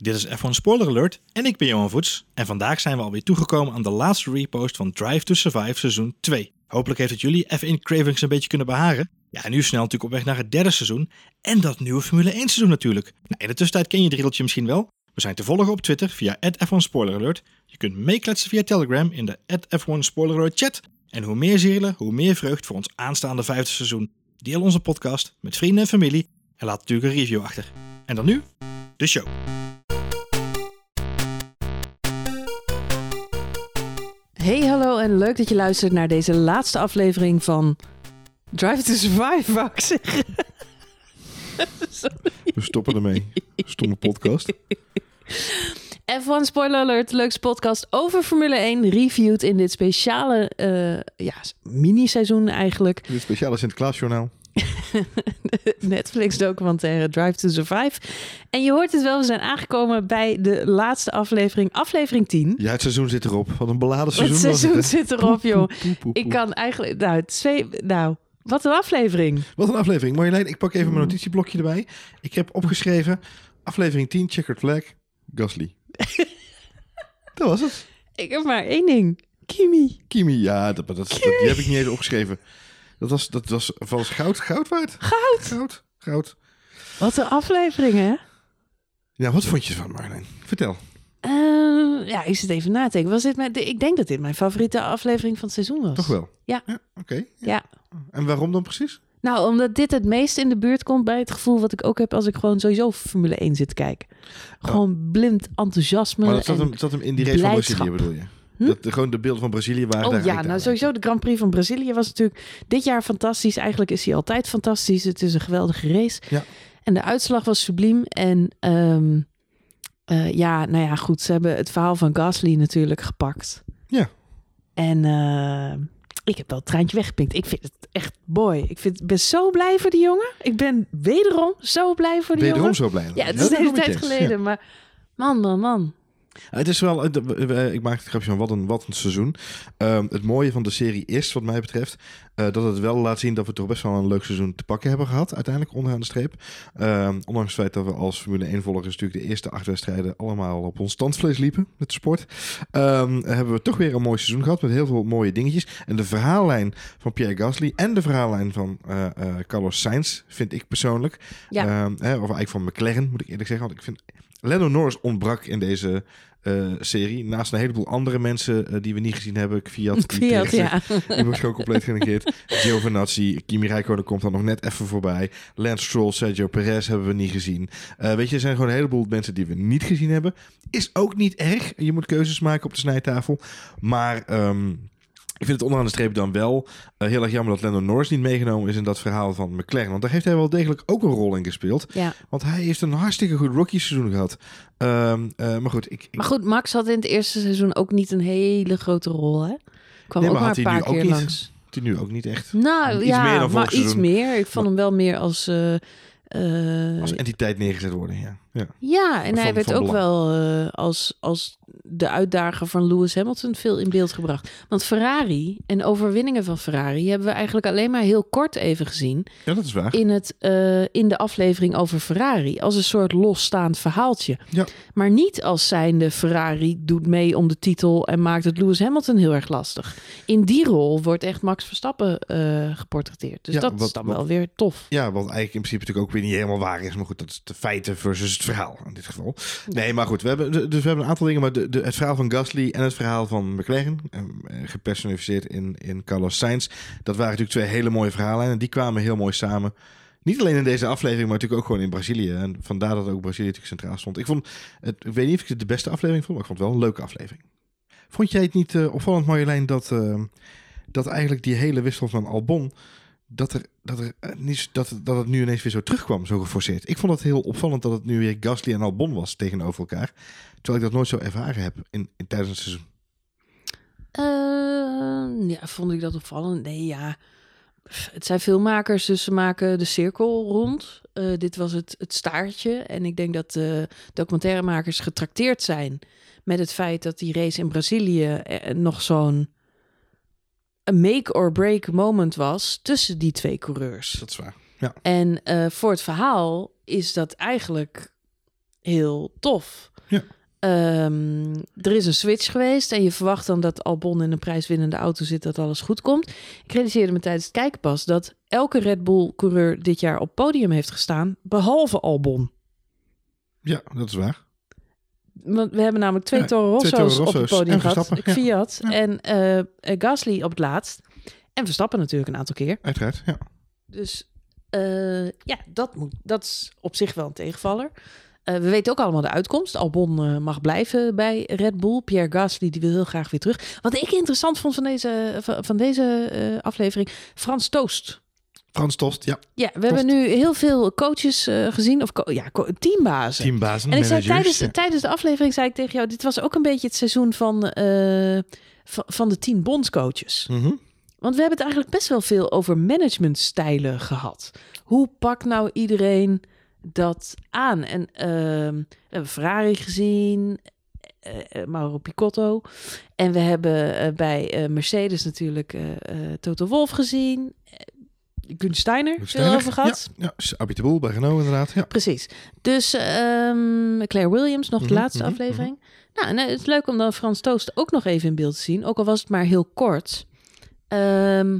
Dit is F1 Spoiler Alert en ik ben Johan Voets. En vandaag zijn we alweer toegekomen aan de laatste repost van Drive to Survive seizoen 2. Hopelijk heeft het jullie F1 cravings een beetje kunnen beharen. Ja, en nu snel natuurlijk op weg naar het derde seizoen en dat nieuwe Formule 1 seizoen natuurlijk. Nou, in de tussentijd ken je het riedeltje misschien wel. We zijn te volgen op Twitter via F1 Spoiler Alert. Je kunt meekletsen via Telegram in de F1 Spoiler Alert chat. En hoe meer zielen, hoe meer vreugd voor ons aanstaande vijfde seizoen. Deel onze podcast met vrienden en familie en laat natuurlijk een review achter. En dan nu, de show. Hey, hallo en leuk dat je luistert naar deze laatste aflevering van Drive to Survive, wou ik zeggen. We stoppen ermee. Stomme podcast. F1 Spoiler Alert, leukste podcast over Formule 1, reviewed in dit speciale eh, ja, mini-seizoen eigenlijk. Dit speciale Sinterklaasjournaal. Netflix documentaire Drive to Survive. En je hoort het wel, we zijn aangekomen bij de laatste aflevering, aflevering 10. Ja, het seizoen zit erop. Wat een beladen seizoen het was seizoen het, zit erop, joh. Ik kan eigenlijk, nou, twee, nou, wat een aflevering. Wat een aflevering. Marjolein, ik pak even mijn notitieblokje erbij. Ik heb opgeschreven, aflevering 10, Checkered Flag, Gasly. dat was het. Ik heb maar één ding. Kimi. Kimi, ja, dat, dat, dat- die heb ik niet eens opgeschreven. Dat was, dat was vals goud, goud waard. Goud. Goud, goud. Wat een aflevering, hè? Ja, wat vond je ervan, Marjolein? Vertel. Eh, ja, ik zit even na te denken. Was dit mijn, ik denk dat dit mijn favoriete aflevering van het seizoen was. Toch wel? Ja. Oké. Ja. En waarom dan precies? Nou, omdat dit het meest in de buurt komt bij het gevoel wat ik ook heb als ik gewoon sowieso Formule 1 zit te kijken. Gewoon blind enthousiasme. Maar dat zat hem, zat hem in die race van. Brazilië, bedoel je? Hm? Dat, de- gewoon de beelden van Brazilië waren Oh daar ja, nou sowieso de Grand Prix van Brazilië was natuurlijk dit jaar fantastisch. Eigenlijk is hij altijd fantastisch. Het is een geweldige race. Ja. En de uitslag was subliem. En ehm, eh, ja, nou ja, goed. Ze hebben het verhaal van Gasly natuurlijk gepakt. Ja. En eh, ik heb wel het traantje weggepinkt. Ik vind het echt boy. Ik vind, ben zo blij voor die jongen. Ik ben wederom zo blij voor die Wederom jongen. zo blij. Ja, het is dat hele tijd geleden. Maar man, man, man. Het is wel, ik maak het grapje van wat een, wat een seizoen. Ehm, het mooie van de serie is, wat mij betreft, eh, dat het wel laat zien dat we toch best wel een leuk seizoen te pakken hebben gehad, uiteindelijk onderaan de streep. Ehm, ondanks het feit dat we als Formule 1-volgers natuurlijk de eerste acht wedstrijden allemaal op ons standvlees liepen met de sport, ehm, hebben we toch weer een mooi seizoen gehad met heel veel mooie dingetjes. En de verhaallijn van Pierre Gasly en de verhaallijn van eh, eh, Carlos Sainz vind ik persoonlijk, Ja. Of eigenlijk van McLaren moet ik eerlijk zeggen, want ik vind Lando Norris ontbrak in deze eh, serie. Naast een heleboel andere mensen eh, die we niet gezien hebben. Fiat, die, Fiat, tegen- ja. die wordt gewoon compleet genegeerd. Giovinazzi, Kimi Räikkönen komt dan nog net even voorbij. Lance Stroll, Sergio Perez hebben we niet gezien. Eh, weet je, er zijn gewoon een heleboel mensen die we niet gezien hebben. Is ook niet erg. Je moet keuzes maken op de snijtafel. Maar... ehm, ik vind het onderaan de streep dan wel eh, heel erg jammer dat Lando Norris niet meegenomen is in dat verhaal van McLaren. Want daar heeft hij wel degelijk ook een rol in gespeeld. ja. Want hij heeft een hartstikke goed rookie seizoen gehad. Ehm, eh, maar goed, ik, ik, Maar goed, Max had in het eerste seizoen ook niet een hele grote rol, hè? Kwam Nee, ook maar een paar keer niet? langs. die nu ook niet echt Nou Iets ja, meer dan maar iets meer. Ik vond hem wel meer als... eh, als entiteit neergezet worden. Ja. Ja. ja, en van- hij werd ook belang. wel als, als de uitdager van Lewis Hamilton veel in beeld gebracht. Want Ferrari en overwinningen van Ferrari hebben we eigenlijk alleen maar heel kort even gezien ja, dat is waar. in, het, eh, in de aflevering over Ferrari. Als een soort losstaand verhaaltje. Ja. Maar niet als zijnde Ferrari doet mee om de titel en maakt het Lewis Hamilton heel erg lastig. In die rol wordt echt Max Verstappen eh, geportretteerd. Dus Ja, dat is dan wat- wel weer tof. Ja, wat eigenlijk in principe natuurlijk ook weer niet helemaal waar is. Maar goed, dat is de feiten versus het verhaal in dit geval. Nee, maar goed, we hebben, dus we hebben een aantal dingen. Maar de, het verhaal van Gasly en het verhaal van McLaren, eh, gepersonificeerd in, in Carlos Sainz. Dat waren natuurlijk twee hele mooie verhalen. En die kwamen heel mooi samen. Niet alleen in deze aflevering, maar natuurlijk ook gewoon in Brazilië. En vandaar dat ook Brazilië natuurlijk centraal stond. Ik vond, het, weet niet of ik het de beste aflevering vond, maar ik vond het wel een leuke aflevering. Vond jij het niet eh, opvallend, Marjolein, dat, eh, dat eigenlijk die hele wissel van Albon, dat, er, dat, eh, dat, dat het nu ineens weer zo terugkwam, zo geforceerd? Ik vond het heel opvallend dat het nu weer Gasly en Albon was tegenover elkaar. Terwijl ik dat nooit zo ervaren heb in, in, tijdens het seizoen. Eh, ja, vond ik dat opvallend? Nee, ja. Het zijn filmmakers, dus ze maken de cirkel rond. Eh, dit was het, het staartje. En ik denk dat de documentairemakers getrakteerd zijn met het feit dat die race in Brazilië nog zo'n een make-or-break moment was tussen die twee coureurs. Dat is waar. En eh, voor het verhaal is dat eigenlijk heel tof. Ja. Ehm, er is een switch geweest en je verwacht dan dat Albon in een prijswinnende auto zit, dat alles goed komt. Ik realiseerde me tijdens het kijken pas dat elke Red Bull-coureur dit jaar op podium heeft gestaan, behalve Albon. Ja, dat is waar. Want we hebben namelijk twee Toro twee Rosso's op het podium gehad. Fiat en eh, Gasly op het laatst. En Verstappen natuurlijk een aantal keer. Uiteraard, ja. Dus eh, ja, dat, moet, dat is op zich wel een tegenvaller. Eh, we weten ook allemaal de uitkomst. Albon mag blijven bij Red Bull. Pierre Gasly die wil heel graag weer terug. Wat ik interessant vond van deze, van, van deze aflevering, Frans Toost. Frans Tost, ja. Ja, we hebben nu heel veel coaches eh, gezien, of co- ja, teambazen. Teambazen, En ik zei tijdens, ja. tijdens de aflevering zei ik tegen jou, dit was ook een beetje het seizoen van, eh, van, de tien bondscoaches. Mhm. Want we hebben het eigenlijk best wel veel over managementstijlen gehad. Hoe pakt nou iedereen dat aan? En ehm, we hebben Ferrari gezien, eh, Mauro Picotto. En we hebben bij Mercedes natuurlijk Toto Wolff gezien. Gun Steiner, veel Steiner, over gehad. Ja, ja Abby de Boel bij Renault inderdaad. Ja. Precies. Dus ehm, Claire Williams, nog de Mhm, laatste mhm, aflevering. Nou, en eh, het is leuk om dan Frans Toost ook nog even in beeld te zien. Ook al was het maar heel kort. Ehm,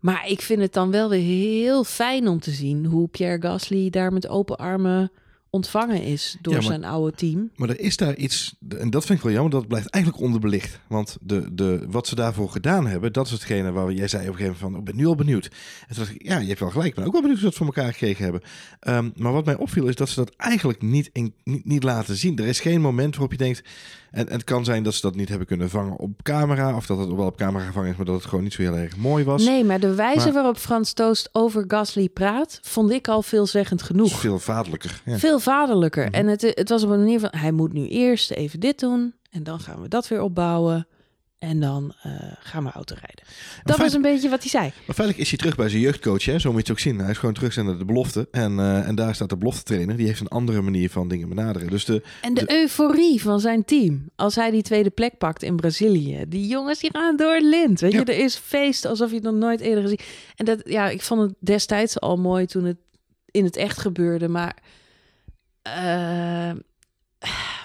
maar ik vind het dan wel weer heel fijn om te zien hoe Pierre Gasly daar met open armen ontvangen is door Ja, maar- zijn oude team. Maar er is daar iets, en dat vind ik wel jammer, dat blijft eigenlijk onderbelicht. Want de, de, wat ze daarvoor gedaan hebben, dat is hetgene waar jij zei op een gegeven moment van, "Oh, ik ben nu al benieuwd. En toen dacht ik, ja, je hebt wel gelijk, ik ben ook wel benieuwd hoe ze dat voor elkaar gekregen hebben. Ehm, maar wat mij opviel is dat ze dat eigenlijk niet, in, niet, niet laten zien. Er is geen moment waarop je denkt, en, en het kan zijn dat ze dat niet hebben kunnen vangen op camera, of dat het wel op camera gevangen is, maar dat het gewoon niet zo heel erg mooi was. Nee, maar de wijze Maar- waarop Frans Toost over Gasly praat, vond ik al veelzeggend genoeg. veel vaderlijker. Ja. Veel vaderlijker. Mhm. En het, het was op een manier van, hij moet nu eerst even dit doen. En dan gaan we dat weer opbouwen. En dan eh, gaan we auto rijden. Dat was een beetje wat hij zei. Maar feitelijk is hij terug bij zijn jeugdcoach, hè? zo moet je het ook zien. Hij is gewoon terug naar de belofte. En, eh, en daar staat de belofte trainer. Die heeft een andere manier van dingen benaderen. Dus de, En de euforie van zijn team. Als hij die tweede plek pakt in Brazilië. Die jongens die gaan door het lint. Weet Ja. je, er is feest alsof je het nog nooit eerder gezien. En dat, ja, ik vond het destijds al mooi toen het in het echt gebeurde. Maar eh,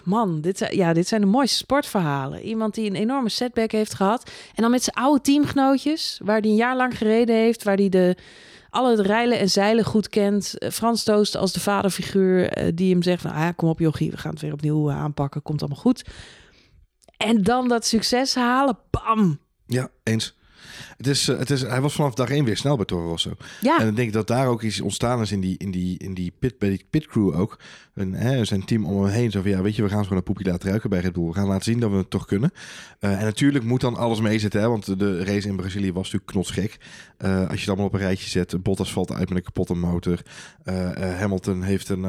man, dit, zijn- ja, dit zijn de mooiste sportverhalen. Iemand die een enorme setback heeft gehad. En dan met zijn oude teamgenootjes, waar hij een jaar lang gereden heeft, waar hij de alle het rijlen en zeilen goed kent. Eh, Frans Toost als de vaderfiguur eh, die hem zegt van... Ah, kom op jochie, we gaan het weer opnieuw eh, aanpakken. Komt allemaal goed. En dan dat succes halen. Bam! ja, eens. Het is, eh, het is, hij was vanaf dag één weer snel bij Toro Rosso. Ja, En ik denk dat daar ook iets ontstaan is in die, in die, in die pit, bij die pitcrew ook. En, hè, zijn team om hem heen. Zo van, ja, weet je, we gaan gewoon een poepje laten ruiken bij Red Bull. We gaan laten zien dat we het toch kunnen. Eh, en natuurlijk moet dan alles meezitten. Hè, want de race in Brazilië was natuurlijk knotsgek. Eh, als je het allemaal op een rijtje zet. Bottas valt uit met een kapotte motor. Hamilton heeft een,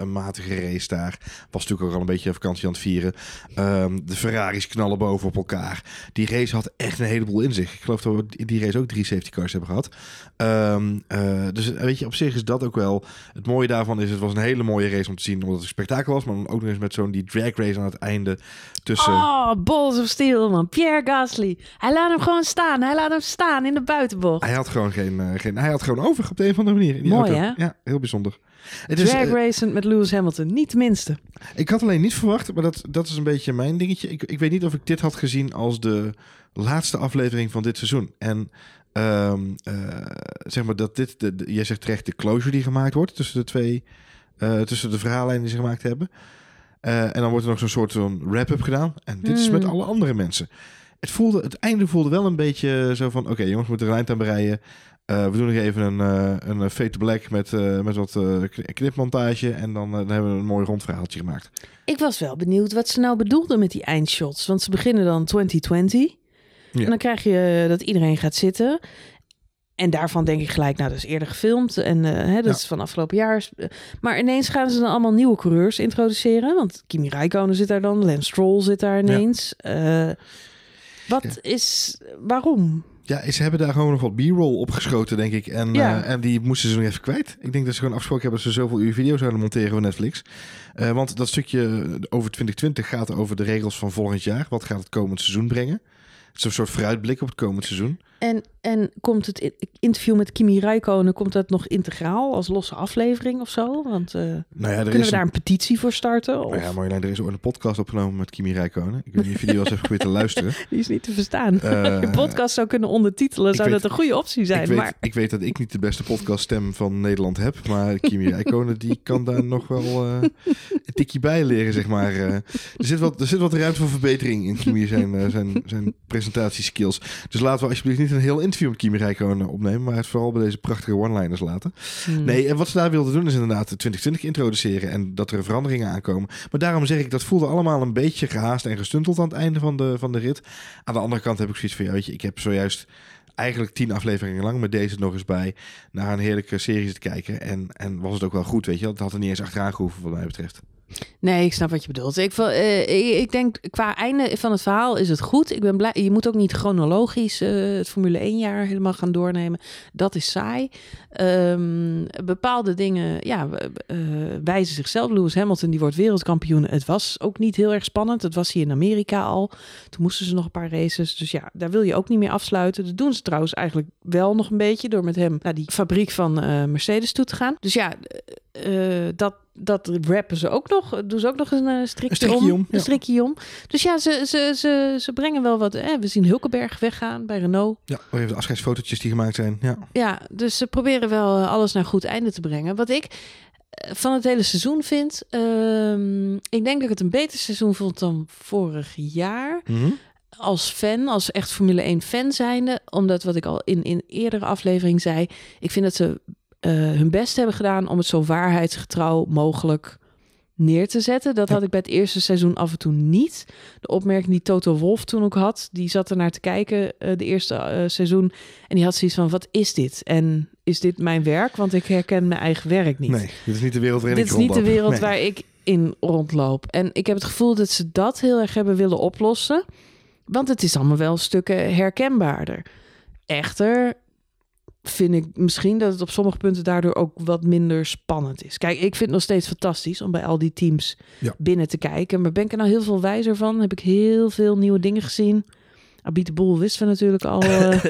een matige race daar. Was natuurlijk ook al een beetje vakantie aan het vieren. Ehm, de Ferraris knallen boven op elkaar. Die race had echt een heleboel in zich. Ik geloof dat we in die race ook drie safety cars hebben gehad. Ehm, eh, dus weet je, op zich is dat ook wel... Het mooie daarvan is, het was een hele mooie race om te zien. Omdat het een spektakel was. Maar dan ook nog eens met zo'n die drag race aan het einde. Tussen... Oh, balls of steel, man. Pierre Gasly. Hij laat hem gewoon staan. Hij laat hem staan in de buitenbocht. Hij had gewoon geen, eh, geen... Hij had gewoon over op de een of andere manier. In die Mooi, auto. hè? Ja, heel bijzonder. Het is, Drag eh, racing met Lewis Hamilton. Niet minste. Ik had alleen niet verwacht, maar dat, dat is een beetje mijn dingetje. Ik, ik weet niet of ik dit had gezien als de laatste aflevering van dit seizoen. En ehm, eh, zeg maar dat dit, de, de- jij zegt terecht, de closure die gemaakt wordt tussen de twee, eh, tussen de verhaallijnen die ze gemaakt hebben. En dan wordt er nog zo'n soort van wrap-up gedaan. En dit is Hmm. met alle andere mensen. Het, voelde, het einde voelde wel een beetje zo van, oké jongens, we moeten er een eind aan bereiden. Eh, we doen nog even een, eh een fade to black met, eh, met wat eh, kn- knipmontage. En dan, eh, dan hebben we een mooi rond verhaaltje gemaakt. Ik was wel benieuwd wat ze nou bedoelden met die eindshots. Want ze beginnen dan 2020. Ja. En dan krijg je dat iedereen gaat zitten. En daarvan denk ik gelijk, nou, dat is eerder gefilmd. En eh, hè, dat Ja. is van afgelopen jaar. Maar ineens gaan ze dan allemaal nieuwe coureurs introduceren. Want Kimi Räikkönen zit daar dan. Lance Stroll zit daar ineens. Eh, wat is... Waarom? Ja, ze hebben daar gewoon nog wat b-roll opgeschoten, denk ik. En, Ja. eh, en die moesten ze nog even kwijt. Ik denk dat ze gewoon afgesproken hebben dat ze zoveel uur video zouden monteren voor Netflix. Eh, want dat stukje over 2020 gaat over de regels van volgend jaar. Wat gaat het komend seizoen brengen? Het is een soort vooruitblik op het komend seizoen. En, en komt het interview met Kimi Räikkönen, komt dat nog integraal als losse aflevering of zo? Want eh, Nou ja, kunnen we daar een petitie voor starten? Of? Nou ja, Marjolein, er is ooit een podcast opgenomen met Kimi Räikkönen. Ik weet niet of je die wel eens hebt geprobeerd te luisteren. Die is niet te verstaan. Eh, je podcast zou kunnen ondertitelen, zou weet- dat een goede optie zijn. ik, weet, maar ik weet dat ik niet de beste podcaststem van Nederland heb. Maar Kimi Räikkönen die kan daar nog wel eh, een tikje bij leren, zeg maar. Er, zit wat, er zit wat ruimte voor verbetering in Kimi zijn, zijn, zijn presentatieskills. Dus laten we alsjeblieft niet een heel interview met Kimi Räikkönen opnemen. Maar het vooral bij deze prachtige one-liners laten. Hmm. Nee, en wat ze daar wilden doen is inderdaad de 2020 introduceren en dat er veranderingen aankomen. Maar daarom zeg ik, dat voelde allemaal een beetje gehaast en gestunteld aan het einde van de, van de rit. Aan de andere kant heb ik zoiets van, ja, weet je, ik heb zojuist eigenlijk tien afleveringen lang met deze nog eens bij naar een heerlijke serie te kijken. En, en was het ook wel goed, weet je. Het had er niet eens achteraan gehoeven wat mij betreft. Nee, ik snap wat je bedoelt. Eh, ik, ik denk qua einde van het verhaal is het goed. Ik ben blij. Je moet ook niet chronologisch eh, het Formule 1 jaar helemaal gaan doornemen. Dat is saai. Ehm, bepaalde dingen ja, eh, wijzen zichzelf. Lewis Hamilton die wordt wereldkampioen. Het was ook niet heel erg spannend. Het was hier in Amerika al. Toen moesten ze nog een paar races. Dus ja, daar wil je ook niet meer afsluiten. Dat doen ze trouwens eigenlijk wel nog een beetje door met hem naar die fabriek van Mercedes toe te gaan. Dus ja, eh, dat, dat rappen ze ook nog. Doen ze ook nog een eh, strikje, Een strikje om. Een strikje om. Dus ja, ze, ze, ze, ze brengen wel wat. We zien Hulkenberg weggaan bij Renault. Ja, nog even de afscheidsfotootjes die gemaakt zijn. Ja. Ja, dus ze proberen wel eh, alles naar goed einde te brengen. Wat ik van het hele seizoen vind. ehm, ik denk dat ik het een beter seizoen vond dan vorig jaar. Mhm. Als fan, als echt Formule 1 fan zijnde. Omdat wat ik al in, in eerdere aflevering zei. Ik vind dat ze eh, hun best hebben gedaan om het zo waarheidsgetrouw mogelijk neer te zetten. Dat had ik bij het eerste seizoen af en toe niet. De opmerking die Toto Wolf toen ook had, die zat er naar te kijken eh, de eerste eh, seizoen en die had zoiets van: wat is dit? En is dit mijn werk? Want ik herken mijn eigen werk niet. Nee, dit is niet de wereld waarin Dit ik is niet de rondloop. wereld Nee. waar ik in rondloop. En ik heb het gevoel dat ze dat heel erg hebben willen oplossen. Want het is allemaal wel stukken herkenbaarder. Echter vind ik misschien dat het op sommige punten daardoor ook wat minder spannend is. Kijk, ik vind het nog steeds fantastisch om bij al die teams Ja. binnen te kijken. Maar ben ik er nou heel veel wijzer van? Heb ik heel veel nieuwe dingen gezien? Abit de Boel wisten we natuurlijk al. eh,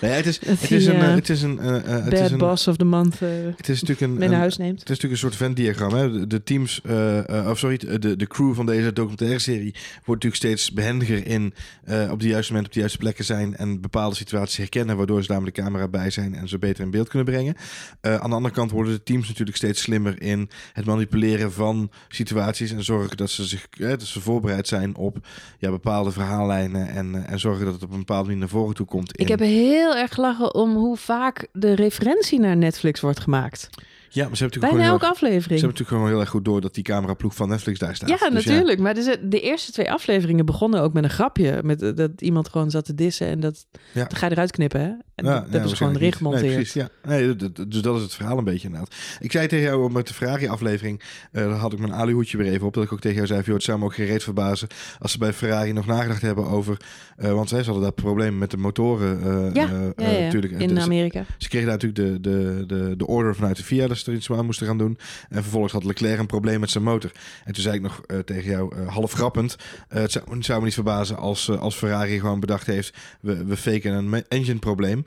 Nee, het is, Dat het is een... eh, eh, Het is een, eh, eh, het is bad een, Boss of the Month eh, het is natuurlijk een, mee naar een- huis neemt. Het is natuurlijk een soort Venn-diagram. Hè? De, teams, eh, eh, of sorry, de, de crew van deze documentaire serie wordt natuurlijk steeds behendiger in eh, op de juiste moment op de juiste plekken zijn en bepaalde situaties herkennen, waardoor ze daar met de camera bij zijn en ze beter in beeld kunnen brengen. Eh, aan de andere kant worden de teams natuurlijk steeds slimmer in het manipuleren van situaties en zorgen dat ze zich eh, dat ze voorbereid zijn op ja, bepaalde verhaallijnen en, eh, en zorgen dat het op een bepaalde manier naar voren toe komt. In... Ik heb heel erg gelachen om hoe vaak de referentie naar Netflix wordt gemaakt. Ja, maar ze hebben natuurlijk Bijna gewoon heel elke erg- aflevering. ze hebben natuurlijk gewoon heel erg goed door dat die cameraploeg van Netflix daar staat. Ja, Dus natuurlijk. Maar dus, de eerste twee afleveringen begonnen ook met een grapje. Met, eh, dat iemand gewoon zat te dissen en dat, Ja. dat ga je eruit knippen. Hè? En Ja, dat, is gewoon erin gemonteerd. Nee, precies, ja. Nee, dus dat is het verhaal een beetje inderdaad. Ik zei tegen jou met de Ferrari-aflevering, eh daar had ik mijn aluhoedje weer even op, dat ik ook tegen jou zei, joh, het zou me ook geen reet verbazen als ze bij Ferrari nog nagedacht hebben over, eh, want zij hadden daar problemen met de motoren. Ja, natuurlijk. in Dus Amerika. ze kregen daar natuurlijk de, de, de, de order vanuit de FIA er iets aan moesten gaan doen. En vervolgens had Leclerc een probleem met zijn motor. En toen zei ik nog eh, tegen jou, eh, half grappend, eh, het, zou, het zou me niet verbazen als, als Ferrari gewoon bedacht heeft, we, we faken een engine probleem.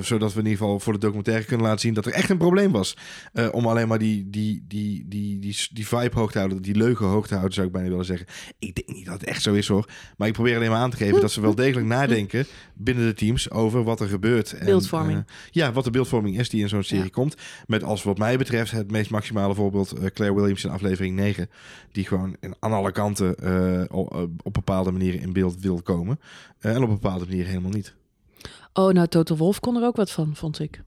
zodat we in ieder geval voor de documentaire kunnen laten zien dat er echt een probleem was. Om alleen maar die, die, die, die, die, die vibe hoog te houden, die leugen hoog te houden, zou ik bijna willen zeggen. Ik denk niet dat het echt zo is hoor. Maar ik probeer alleen maar aan te geven dat ze wel degelijk nadenken binnen de teams over wat er gebeurt. En, Beeldvorming. ja, wat de beeldvorming is die in zo'n serie Ja. komt. Met als wat mij betreft het meest maximale voorbeeld eh, Claire Williams in aflevering 9. Die gewoon aan alle kanten eh, op, op bepaalde manieren in beeld wil komen. Eh, en op bepaalde manieren helemaal niet. Oh, nou, Toto Wolf kon er ook wat van, vond ik.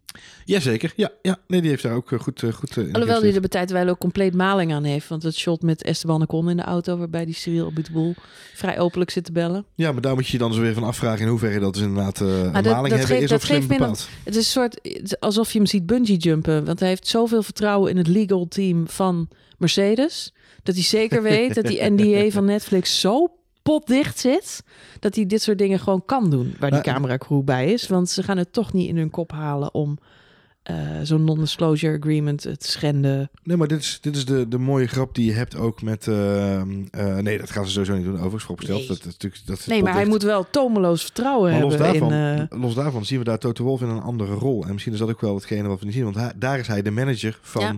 Jazeker, ja, ja. Nee, die heeft daar ook eh, goed, eh, goed eh, in Alhoewel die er bij tijdwijl ook compleet maling aan heeft. Want het shot met Esteban Ocon in de auto... waarbij die Cyril op het boel vrij openlijk zit te bellen. Ja, maar daar moet je je dan zo weer van afvragen in hoeverre dat dus inderdaad eh, een dat- maling dat hebben geeft- is of slim bepaald. Het is een soort is alsof je hem ziet bungee jumpen. Want hij heeft zoveel vertrouwen in het legal team van Mercedes. Dat hij zeker weet dat die NDA van Netflix zo potdicht zit. Dat hij dit soort dingen gewoon kan doen. Waar die Nou, cameracrew bij is. Want ze gaan het toch niet in hun kop halen om eh, zo'n non-disclosure agreement het schenden. Nee, maar dit is, dit is de, de mooie grap die je hebt ook met... ehm, eh, nee, dat gaan ze sowieso niet doen, overigens, vooropgesteld. Nee. Dat, natuurlijk, dat is Nee, maar hij moet wel tomeloos vertrouwen Maar los hebben daarvan, in... eh, los daarvan zien we daar Toto Wolff in een andere rol. En misschien is dat ook wel hetgene wat we niet zien. Want hij- daar is hij de manager van Ja.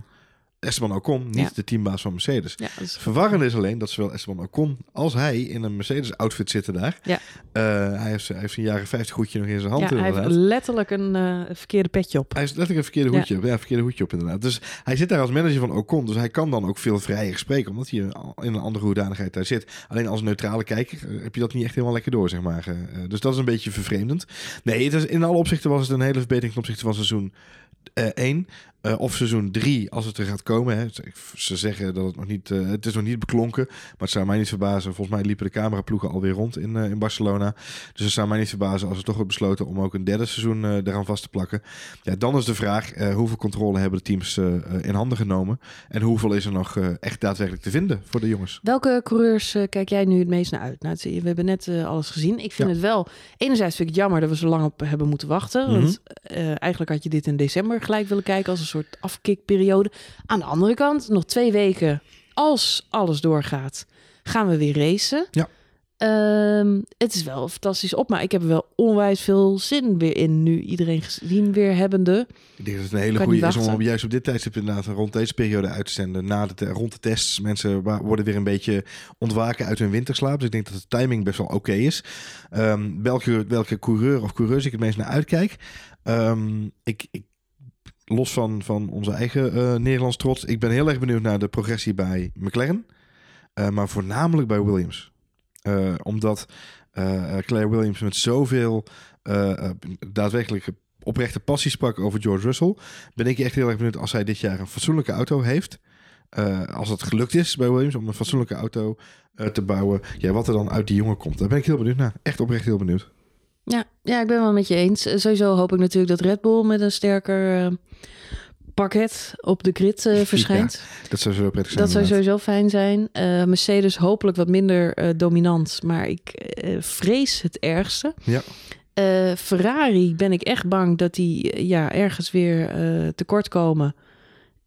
Esteban Ocon, niet Ja. de teambaas van Mercedes. ja, dat is- Verwarrend is alleen dat zowel Esteban Ocon als hij in een Mercedes-outfit zitten daar. Ja. Eh, hij, heeft, hij heeft zijn jaren 50 goedje nog in zijn hand ja, hij heeft letterlijk een eh, verkeerde petje op. Hij is letterlijk een verkeerde hoedje op. Ja, een verkeerde hoedje op inderdaad. Dus hij zit daar als manager van Ocon. Dus hij kan dan ook veel vrijer spreken. Omdat hij in een andere hoedanigheid daar zit. Alleen als neutrale kijker eh, heb je dat niet echt helemaal lekker door, zeg maar. Dus dat is een beetje vervreemdend. Nee, het is, in alle opzichten was het een hele verbetering ten opzichte van seizoen 1. of seizoen 3, als het er gaat komen. Hè. Ze- Ze zeggen dat het nog niet... eh, het is nog niet beklonken. Maar het zou mij niet verbazen. Volgens mij liepen de cameraploegen alweer rond in, eh, in Barcelona. Dus het zou mij niet verbazen als er toch wordt besloten... om ook een derde seizoen eh eraan vast te plakken. Ja, dan is de vraag, eh, hoeveel controle hebben de teams eh, eh, in handen genomen? En hoeveel is er nog eh, echt daadwerkelijk te vinden voor de jongens? Welke coureurs eh, kijk jij nu het meest naar uit? Nou, we hebben net eh, alles gezien. Ik vind Ja. het wel... Enerzijds vind ik het jammer dat we zo lang op hebben moeten wachten. Mhm. Want eh, eigenlijk had je dit in december gelijk willen kijken... als een soort afkikperiode. Aan de andere kant, nog twee weken... als alles doorgaat, gaan we weer racen. Ja. Ehm, het is wel fantastisch op, maar ik heb er wel onwijs veel zin weer in... nu iedereen gezien weer hebbende. Ik denk dat het een hele goede is om juist op dit tijdstip inderdaad rond deze periode uit te zenden. Na de, rond de tests. Mensen worden weer een beetje ontwaken uit hun winterslaap. Dus ik denk dat de timing best wel oké is. Ehm, welke, welke coureur of coureurs ik het meest naar uitkijk. Ehm, ik, ik, los van, van onze eigen eh, Nederlands trots. Ik ben heel erg benieuwd naar de progressie bij McLaren. Eh, maar voornamelijk bij Williams. Eh, omdat Claire Williams met zoveel daadwerkelijke oprechte passie sprak over George Russell. Ben ik echt heel erg benieuwd als hij dit jaar een fatsoenlijke auto heeft. Als het gelukt is bij Williams om een fatsoenlijke auto te bouwen. Ja, wat er dan uit die jongen komt. Daar ben ik heel benieuwd naar. Echt oprecht heel benieuwd. Ja, ja, ik ben wel met je eens. Eh, Sowieso hoop ik natuurlijk dat Red Bull met een sterker eh, pakket op de grid eh, verschijnt. Dat zou zo prettig zijn. dat zou sowieso fijn zijn. Mercedes hopelijk wat minder dominant, maar ik vrees het ergste. Ja. Ferrari ben ik echt bang dat die ja, ergens weer tekort komen.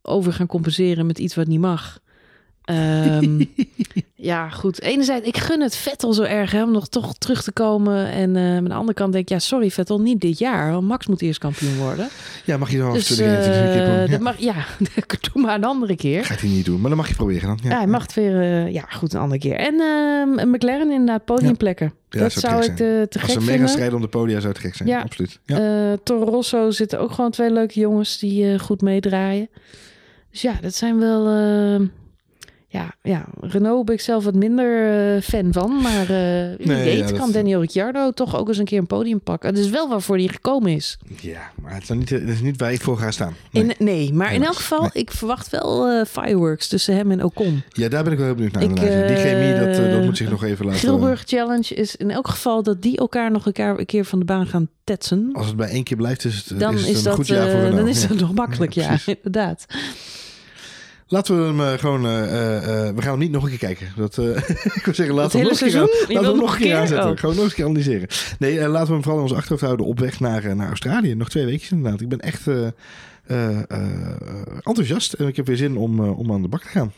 Over gaan compenseren met iets wat niet mag. Ehm, ja, goed. Enerzijds, ik gun het Vettel zo erg hè, om nog toch terug te komen. En eh, aan de andere kant denk ik, ja, sorry Vettel, niet dit jaar. Want Max moet eerst kampioen worden. Ja, mag je dan Dus af en toe eh, proberen. dat Ja. mag, ja, doe maar een andere keer. Gaat hij niet doen, maar dan mag je proberen dan. Ja, Ja, hij mag het weer, eh, ja, goed, een andere keer. En ehm, een McLaren inderdaad, podiumplekken. Ja, dat zou ik te, te Als gek ze mega vinden. strijden om de podia zou het gek zijn. Ja. Absoluut. Ja. Eh, Toro Rosso zitten ook gewoon twee leuke jongens die goed meedraaien. Dus ja, dat zijn wel... ja, ja, Renault ben ik zelf wat minder eh, fan van. Maar eh wie Nee, weet ja, dat- kan Daniel Ricciardo toch ook eens een keer een podium pakken. Het is wel waarvoor hij gekomen is. ja, maar het is, niet, het is niet waar ik voor ga staan. Nee. In, nee, maar in elk geval, Nee. ik verwacht wel eh, fireworks tussen hem en Ocon. Ja, daar ben ik wel heel benieuwd naar. Ik. Die chemie, dat, dat moet zich nog even laten... Grilburg Challenge is in elk geval dat die elkaar nog een keer, een keer van de baan gaan tetsen. Als het bij één keer blijft, is het, dan is het een dat, goed jaar voor Renault. dan is Ja. het nog makkelijk, Ja, inderdaad. Laten we hem eh, gewoon... eh, eh, we gaan hem niet nog een keer kijken. Dat, ik wil zeggen, laten we hem nog een keer, aan- laten hem nog een keer aanzetten. Oh. Gewoon nog een keer analyseren. Nee, laten we hem vooral in ons achterhoofd houden op weg naar, naar Australië. Nog twee weken inderdaad. Ik ben echt eh, eh, enthousiast. En ik heb weer zin om, eh, om aan de bak te gaan.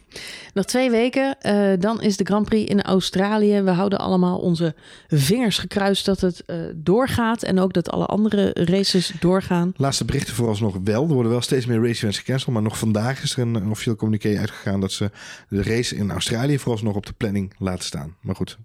Nog twee weken, dan is de Grand Prix in Australië. We houden allemaal onze vingers gekruist dat het doorgaat. En ook dat alle andere races doorgaan. Laatste berichten vooralsnog wel. Er worden wel steeds meer race events gecanceld. Maar nog vandaag is er een, een officieel communiqué uitgegaan... dat ze de race in Australië vooralsnog op de planning laten staan. Maar goed,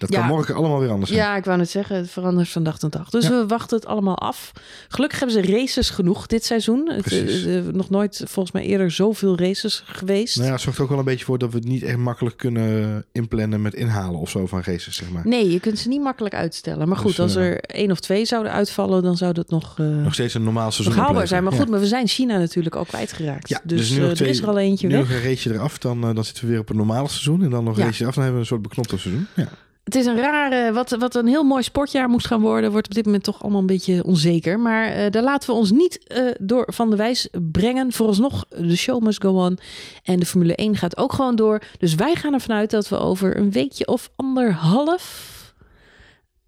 dat kan Ja. morgen allemaal weer anders zijn. Ja, ik wou net zeggen, het verandert van dag tot dag. Dus Ja. we wachten het allemaal af. Gelukkig hebben ze races genoeg dit seizoen. Het, eh, nog nooit volgens mij eerder zoveel races geweest. Nou ja, het zorgt ook wel een beetje voor dat we het niet echt makkelijk kunnen inplannen met inhalen of zo van races, zeg maar. Nee, je kunt ze niet makkelijk uitstellen. Maar goed, Dus, als eh, er één of twee zouden uitvallen, dan zou dat nog, Nog steeds een normaal seizoen haalbaar zijn. Maar goed, maar we zijn China natuurlijk ook kwijtgeraakt. Ja, dus dus nu er twee- is er al eentje Nu weg. nog een raceje eraf, dan, dan zitten we weer op een normale seizoen. En dan nog een Ja. raceje eraf, dan hebben we een soort beknopte seizoen. Ja. Het is een rare, wat, wat een heel mooi sportjaar moest gaan worden, wordt op dit moment toch allemaal een beetje onzeker. Maar eh, daar laten we ons niet eh, door van de wijs brengen. Vooralsnog, de show must go on. En de Formule 1 gaat ook gewoon door. Dus wij gaan ervan uit dat we over een weekje of anderhalf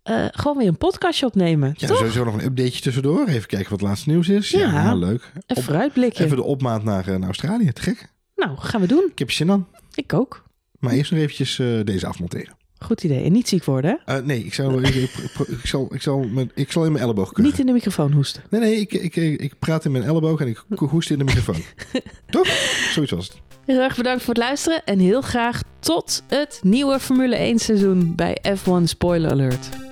eh, gewoon weer een podcastje opnemen. Ja, toch? sowieso nog een updateje tussendoor. Even kijken wat het laatste nieuws is. Ja, Ja. leuk. Een Op- vooruitblikje. even de opmaat naar, naar Australië. Te gek. Nou, gaan we doen. Ik heb je zin aan. Ik ook. Maar eerst nog eventjes deze afmonteren. Goed idee. En niet ziek worden? Eh, nee, ik, zou, ik, ik, ik zal, ik, zal met, ik zal in mijn elleboog kuchen. Niet in de microfoon hoesten. Nee, nee, ik, ik, ik, ik praat in mijn elleboog en ik hoest in de microfoon. Toch? Zoiets was het. Heel erg bedankt voor het luisteren en heel graag tot het nieuwe Formule 1 seizoen bij F1 Spoiler Alert.